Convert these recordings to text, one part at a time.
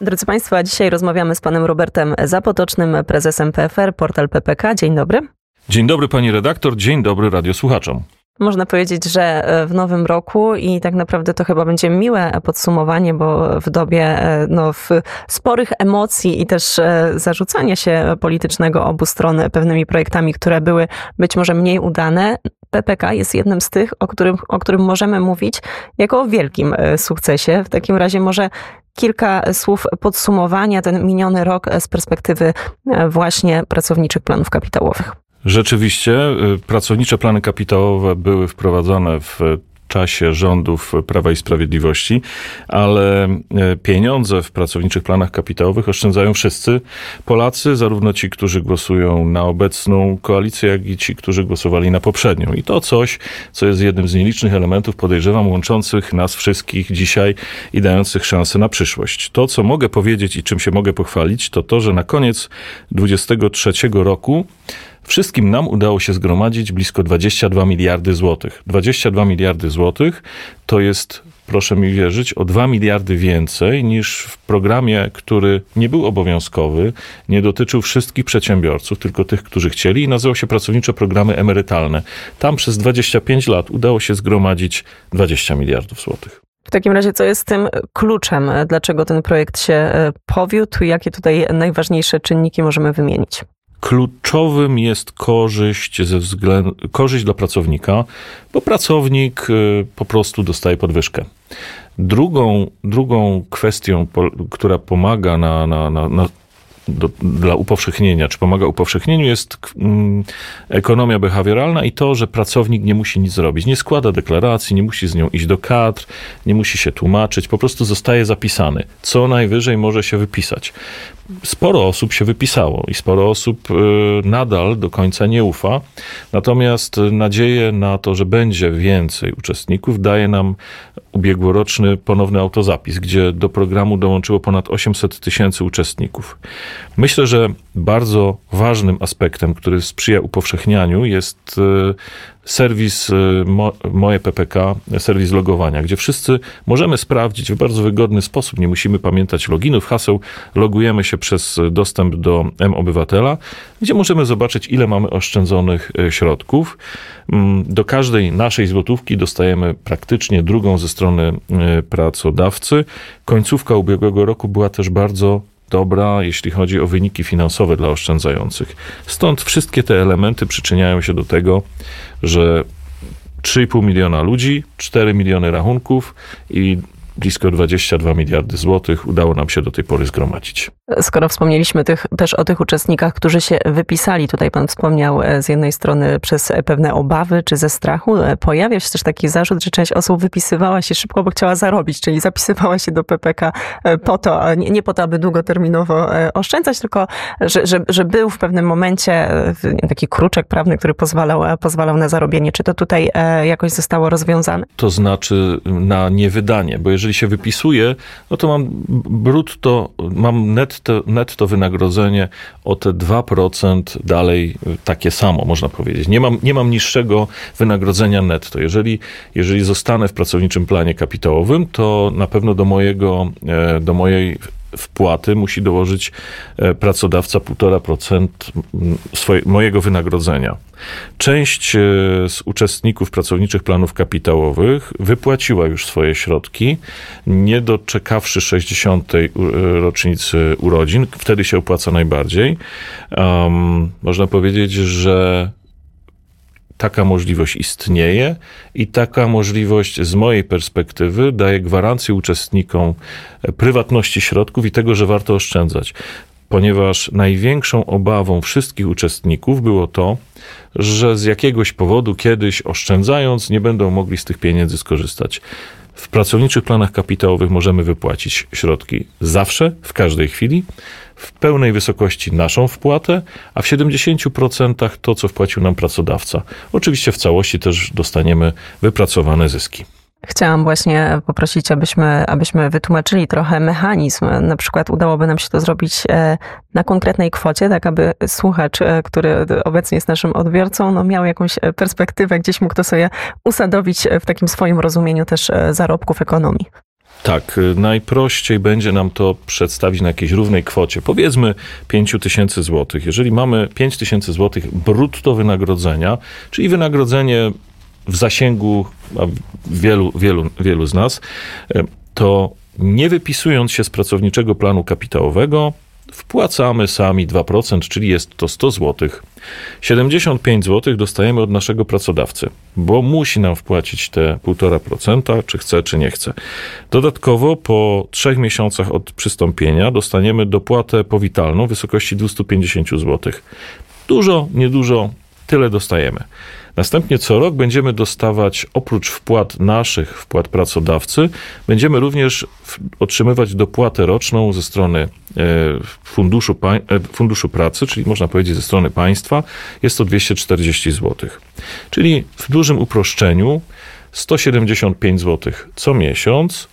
Drodzy Państwo, dzisiaj rozmawiamy z panem Robertem Zapotocznym, prezesem PFR, portal PPK. Dzień dobry. Dzień dobry pani redaktor, dzień dobry radiosłuchaczom. Można powiedzieć, że e, w nowym roku i tak naprawdę to chyba będzie miłe podsumowanie, bo w dobie e, no, w sporych emocji i też e, zarzucania się politycznego obu stron pewnymi projektami, które były być może mniej udane, PPK jest jednym z tych, o którym, o którym możemy mówić jako o wielkim sukcesie. W takim razie może kilka słów podsumowania ten miniony rok z perspektywy właśnie pracowniczych planów kapitałowych. Rzeczywiście, y, pracownicze plany kapitałowe były wprowadzone w czasie rządów Prawa i Sprawiedliwości, ale y, pieniądze w pracowniczych planach kapitałowych oszczędzają wszyscy Polacy, zarówno ci, którzy głosują na obecną koalicję, jak i ci, którzy głosowali na poprzednią. I to coś, co jest jednym z nielicznych elementów, podejrzewam, łączących nas wszystkich dzisiaj i dających szansę na przyszłość. To, co mogę powiedzieć i czym się mogę pochwalić, to to, że na koniec 2023 roku Wszystkim nam udało się zgromadzić blisko 22 miliardy złotych. 22 miliardy złotych to jest, proszę mi wierzyć, o 2 miliardy więcej niż w programie, który nie był obowiązkowy, nie dotyczył wszystkich przedsiębiorców, tylko tych, którzy chcieli i nazywał się Pracownicze Programy Emerytalne. Tam przez 25 lat udało się zgromadzić 20 miliardów złotych. W takim razie, co jest tym kluczem? Dlaczego ten projekt się e, powiódł? Jakie tutaj najważniejsze czynniki możemy wymienić? Kluczowym jest korzyść ze względu, korzyść dla pracownika, bo pracownik y, po prostu dostaje podwyżkę. Drugą, drugą kwestią, która pomaga na, na, na, na do, dla upowszechnienia, czy pomaga upowszechnieniu, jest mm, ekonomia behawioralna i to, że pracownik nie musi nic zrobić. Nie składa deklaracji, nie musi z nią iść do kadr, nie musi się tłumaczyć, po prostu zostaje zapisany. Co najwyżej może się wypisać sporo osób się wypisało i sporo osób y, nadal do końca nie ufa. Natomiast nadzieję na to, że będzie więcej uczestników, daje nam ubiegłoroczny ponowny autozapis, gdzie do programu dołączyło ponad 800 tysięcy uczestników. Myślę, że bardzo ważnym aspektem, który sprzyja upowszechnianiu, jest y, serwis y, Moje PPK, serwis logowania, gdzie wszyscy możemy sprawdzić w bardzo wygodny sposób. Nie musimy pamiętać loginów, haseł. Logujemy się przez dostęp do M-Obywatela, gdzie możemy zobaczyć, ile mamy oszczędzonych y, środków. Mm, do każdej naszej złotówki dostajemy praktycznie drugą ze strony pracodawcy. Końcówka ubiegłego roku była też bardzo dobra, jeśli chodzi o wyniki finansowe dla oszczędzających. Stąd wszystkie te elementy przyczyniają się do tego, że 3,5 miliona ludzi, 4 miliony rachunków i blisko 22 miliardy złotych udało nam się do tej pory zgromadzić. Skoro wspomnieliśmy tych, też o tych uczestnikach, którzy się wypisali, tutaj pan wspomniał e, z jednej strony przez pewne obawy czy ze strachu, e, pojawia się też taki zarzut, że część osób wypisywała się szybko, bo chciała zarobić, czyli zapisywała się do PPK e, po to, nie, nie po to, aby długoterminowo oszczędzać, tylko że, że, że był w pewnym momencie taki kruczek prawny, który pozwalał, pozwalał na zarobienie. Czy to tutaj jakoś zostało rozwiązane? To znaczy na niewydanie, bo jeżeli jeżeli się wypisuje, no to mam brutto, mam netto, netto wynagrodzenie o te 2% dalej takie samo, można powiedzieć. Nie mam, nie mam niższego wynagrodzenia netto. Jeżeli, jeżeli zostanę w pracowniczym planie kapitałowym, to na pewno do mojego, e, do mojej wpłaty musi dołożyć e, pracodawca 1,5% mojego wynagrodzenia. Część e, z uczestników pracowniczych planów kapitałowych wypłaciła już swoje środki, nie doczekawszy 60. E, rocznicy urodzin. Wtedy się opłaca najbardziej. Um, można powiedzieć, że taka możliwość istnieje i taka możliwość z mojej perspektywy daje gwarancję uczestnikom prywatności środków i tego, że warto oszczędzać. Ponieważ największą obawą wszystkich uczestników było to, że z jakiegoś powodu kiedyś oszczędzając nie będą mogli z tych pieniędzy skorzystać. W pracowniczych planach kapitałowych możemy wypłacić środki zawsze, w każdej chwili, w pełnej wysokości naszą wpłatę, a w 70% to, co wpłacił nam pracodawca. Oczywiście w całości też dostaniemy wypracowane zyski. Chciałam właśnie poprosić, abyśmy, abyśmy wytłumaczyli trochę mechanizm. Na przykład udałoby nam się to zrobić e, na konkretnej kwocie, tak aby słuchacz, e, który obecnie jest naszym odbiorcą, no miał jakąś e, perspektywę, gdzieś mógł to sobie usadowić w takim swoim rozumieniu też zarobków ekonomii. Tak, najprościej będzie nam to przedstawić na jakiejś równej kwocie. Powiedzmy 5 tysięcy złotych. Jeżeli mamy 5 tysięcy złotych brutto wynagrodzenia, czyli wynagrodzenie w zasięgu wielu, wielu, wielu z nas, y, to nie wypisując się z pracowniczego planu kapitałowego, wpłacamy sami 2%, czyli jest to 100 zł. 75 zł dostajemy od naszego pracodawcy, bo musi nam wpłacić te 1,5%, czy chce, czy nie chce. Dodatkowo po trzech miesiącach od przystąpienia dostaniemy dopłatę powitalną w wysokości 250 zł. Dużo, niedużo, tyle dostajemy. Następnie co rok będziemy dostawać, oprócz wpłat naszych, wpłat pracodawcy, będziemy również otrzymywać dopłatę roczną ze strony e, funduszu, e, funduszu Pracy, czyli można powiedzieć ze strony państwa. Jest to 240 zł. Czyli w dużym uproszczeniu 175 zł co miesiąc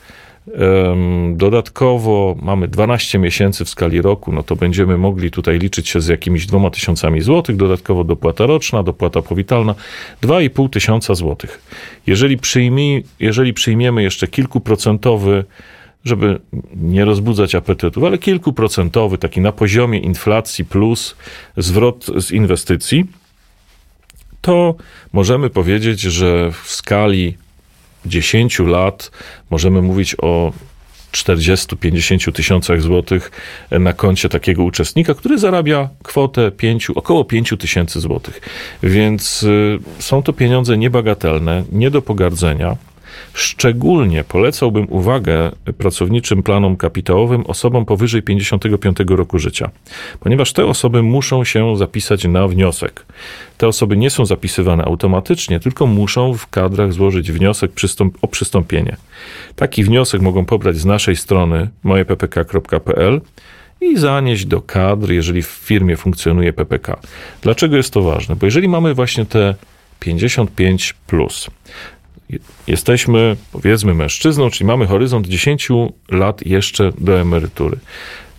Dodatkowo mamy 12 miesięcy w skali roku, no to będziemy mogli tutaj liczyć się z jakimiś dwoma tysiącami złotych, dodatkowo dopłata roczna, dopłata powitalna, 2,5 tysiąca złotych. Jeżeli, przyjmij, jeżeli przyjmiemy jeszcze kilkuprocentowy, żeby nie rozbudzać apetytów, ale kilkuprocentowy, taki na poziomie inflacji plus zwrot z inwestycji, to możemy powiedzieć, że w skali 10 lat możemy mówić o 40-50 tysiącach złotych na koncie takiego uczestnika, który zarabia kwotę 5, około 5 tysięcy złotych. Więc y, są to pieniądze niebagatelne, nie do pogardzenia. Szczególnie polecałbym uwagę pracowniczym planom kapitałowym osobom powyżej 55 roku życia, ponieważ te osoby muszą się zapisać na wniosek. Te osoby nie są zapisywane automatycznie, tylko muszą w kadrach złożyć wniosek o przystąpienie. Taki wniosek mogą pobrać z naszej strony mojeppk.pl i zanieść do kadr, jeżeli w firmie funkcjonuje PPK. Dlaczego jest to ważne? Bo jeżeli mamy właśnie te 55 plus, jesteśmy, powiedzmy, mężczyzną, czyli mamy horyzont 10 lat jeszcze do emerytury,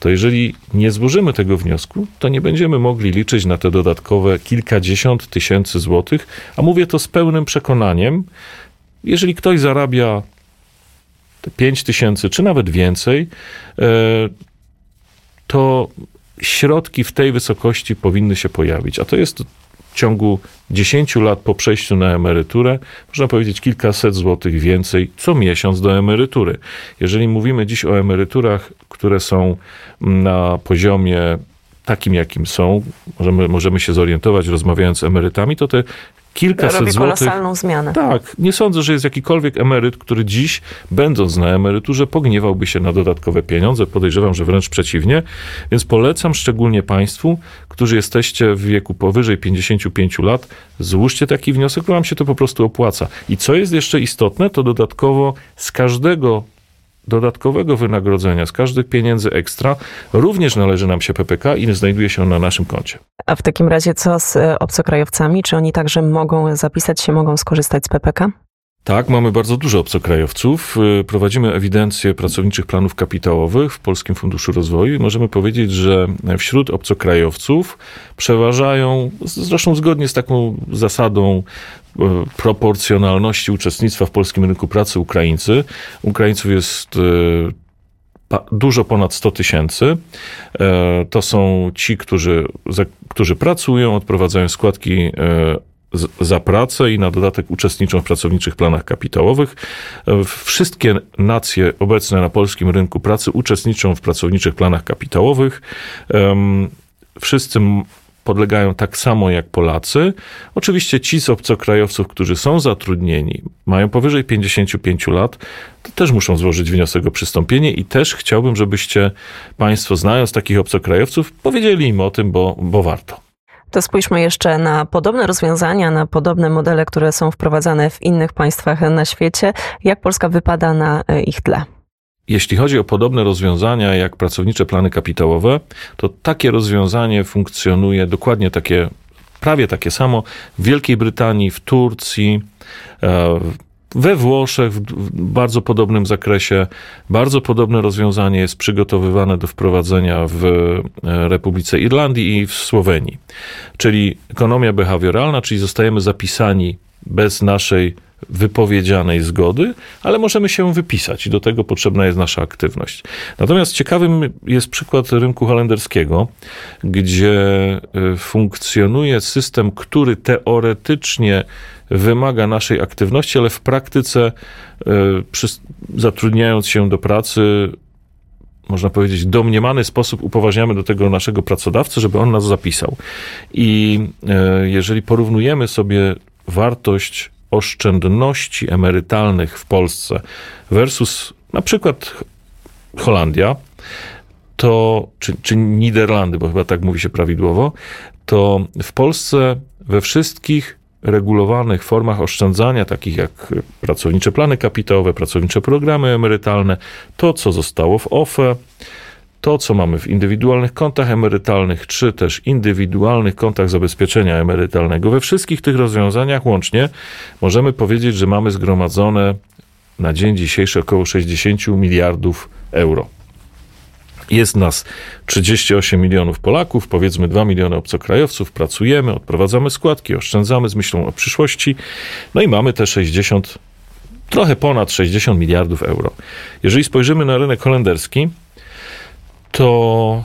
to jeżeli nie złożymy tego wniosku, to nie będziemy mogli liczyć na te dodatkowe kilkadziesiąt tysięcy złotych, a mówię to z pełnym przekonaniem. Jeżeli ktoś zarabia te 5 tysięcy, czy nawet więcej, e, to środki w tej wysokości powinny się pojawić. A to jest w ciągu 10 lat po przejściu na emeryturę, można powiedzieć kilkaset złotych więcej co miesiąc do emerytury. Jeżeli mówimy dziś o emeryturach, które są na poziomie takim, jakim są, możemy, możemy się zorientować rozmawiając z emerytami, to te kilkaset Robi złotych. kolosalną zmianę. Tak, nie sądzę, że jest jakikolwiek emeryt, który dziś, będąc na emeryturze, pogniewałby się na dodatkowe pieniądze. Podejrzewam, że wręcz przeciwnie. Więc polecam szczególnie Państwu, którzy jesteście w wieku powyżej 55 lat, złóżcie taki wniosek, bo Wam się to po prostu opłaca. I co jest jeszcze istotne, to dodatkowo z każdego dodatkowego wynagrodzenia, z każdych pieniędzy ekstra, również należy nam się PPK i znajduje się on na naszym koncie. A w takim razie co z e, obcokrajowcami? Czy oni także mogą zapisać się, mogą skorzystać z PPK? Tak, mamy bardzo dużo obcokrajowców. Y, prowadzimy ewidencję pracowniczych planów kapitałowych w Polskim Funduszu Rozwoju i możemy powiedzieć, że wśród obcokrajowców przeważają, zresztą zgodnie z taką zasadą y, proporcjonalności uczestnictwa w polskim rynku pracy Ukraińcy. Ukraińców jest y, dużo ponad 100 tysięcy. To są ci, którzy, którzy pracują, odprowadzają składki za pracę i na dodatek uczestniczą w pracowniczych planach kapitałowych. Wszystkie nacje obecne na polskim rynku pracy uczestniczą w pracowniczych planach kapitałowych. Wszyscy podlegają tak samo jak Polacy. Oczywiście ci z obcokrajowców, którzy są zatrudnieni, mają powyżej 55 lat, to też muszą złożyć wniosek o przystąpienie i też chciałbym, żebyście Państwo, znając takich obcokrajowców, powiedzieli im o tym, bo, bo warto. To spójrzmy jeszcze na podobne rozwiązania, na podobne modele, które są wprowadzane w innych państwach na świecie. Jak Polska wypada na e, ich tle? Jeśli chodzi o podobne rozwiązania jak pracownicze plany kapitałowe, to takie rozwiązanie funkcjonuje dokładnie takie, prawie takie samo w Wielkiej Brytanii, w Turcji, e, we Włoszech w bardzo podobnym zakresie. Bardzo podobne rozwiązanie jest przygotowywane do wprowadzenia w e, Republice Irlandii i w Słowenii. Czyli ekonomia behawioralna, czyli zostajemy zapisani bez naszej wypowiedzianej zgody, ale możemy się wypisać i do tego potrzebna jest nasza aktywność. Natomiast ciekawym jest przykład rynku holenderskiego, gdzie y, funkcjonuje system, który teoretycznie wymaga naszej aktywności, ale w praktyce y, zatrudniając się do pracy można powiedzieć, domniemany sposób upoważniamy do tego naszego pracodawcę, żeby on nas zapisał. I y, jeżeli porównujemy sobie wartość oszczędności emerytalnych w Polsce versus na przykład Holandia, to, czy, czy Niderlandy, bo chyba tak mówi się prawidłowo, to w Polsce we wszystkich regulowanych formach oszczędzania, takich jak pracownicze plany kapitałowe, pracownicze programy emerytalne, to co zostało w OFE, to, co mamy w indywidualnych kontach emerytalnych, czy też indywidualnych kontach zabezpieczenia emerytalnego, we wszystkich tych rozwiązaniach łącznie możemy powiedzieć, że mamy zgromadzone na dzień dzisiejszy około 60 miliardów euro. Jest nas 38 milionów Polaków, powiedzmy 2 miliony obcokrajowców, pracujemy, odprowadzamy składki, oszczędzamy z myślą o przyszłości, no i mamy te 60, trochę ponad 60 miliardów euro. Jeżeli spojrzymy na rynek holenderski, to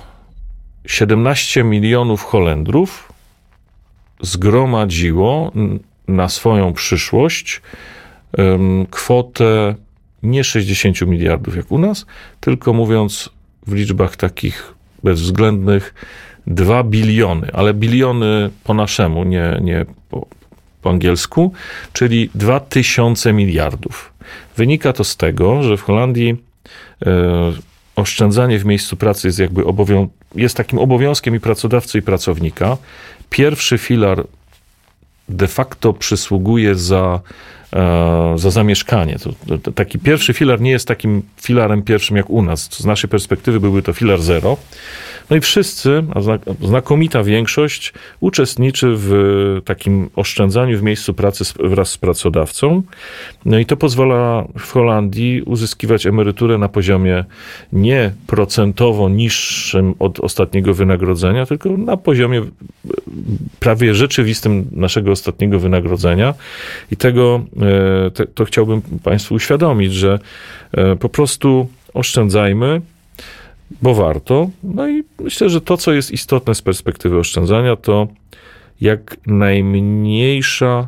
17 milionów Holendrów zgromadziło na swoją przyszłość kwotę nie 60 miliardów jak u nas, tylko mówiąc w liczbach takich bezwzględnych 2 biliony, ale biliony po naszemu, nie, nie po, po angielsku, czyli 2000 miliardów. Wynika to z tego, że w Holandii e, oszczędzanie w miejscu pracy jest jakby obowią- jest takim obowiązkiem i pracodawcy, i pracownika. Pierwszy filar de facto przysługuje za, za zamieszkanie. To, to, taki pierwszy filar nie jest takim filarem pierwszym jak u nas. Z naszej perspektywy byłby to filar zero. No i wszyscy, a znakomita większość, uczestniczy w takim oszczędzaniu w miejscu pracy wraz z pracodawcą. No i to pozwala w Holandii uzyskiwać emeryturę na poziomie nie procentowo niższym od ostatniego wynagrodzenia, tylko na poziomie prawie rzeczywistym naszego ostatniego wynagrodzenia. I tego e, te, to chciałbym Państwu uświadomić, że e, po prostu oszczędzajmy, bo warto. No i myślę, że to, co jest istotne z perspektywy oszczędzania, to jak najmniejsza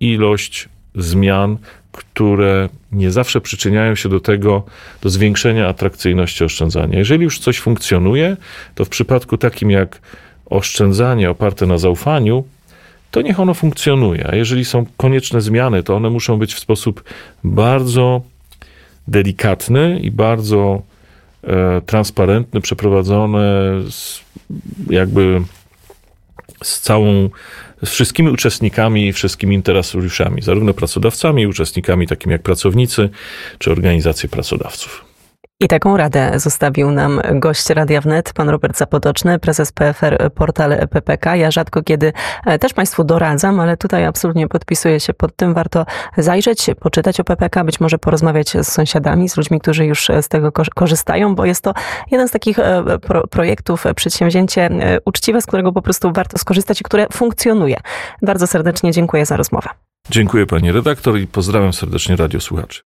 ilość zmian, które nie zawsze przyczyniają się do tego, do zwiększenia atrakcyjności oszczędzania. Jeżeli już coś funkcjonuje, to w przypadku takim jak oszczędzanie oparte na zaufaniu, to niech ono funkcjonuje. A jeżeli są konieczne zmiany, to one muszą być w sposób bardzo delikatny i bardzo E, transparentny, przeprowadzone z, jakby z całą, z wszystkimi uczestnikami i wszystkimi interesariuszami, zarówno pracodawcami, uczestnikami takimi jak pracownicy czy organizacje pracodawców. I taką radę zostawił nam gość Radia Wnet, pan Robert Zapotoczny, prezes PFR Portal PPK. Ja rzadko kiedy e, też Państwu doradzam, ale tutaj absolutnie podpisuję się pod tym. Warto zajrzeć, poczytać o PPK, być może porozmawiać z sąsiadami, z ludźmi, którzy już z tego korzystają, bo jest to jeden z takich e, pro projektów, e, przedsięwzięcie uczciwe, z którego po prostu warto skorzystać i które funkcjonuje. Bardzo serdecznie dziękuję za rozmowę. Dziękuję pani redaktor i pozdrawiam serdecznie radiosłuchaczy.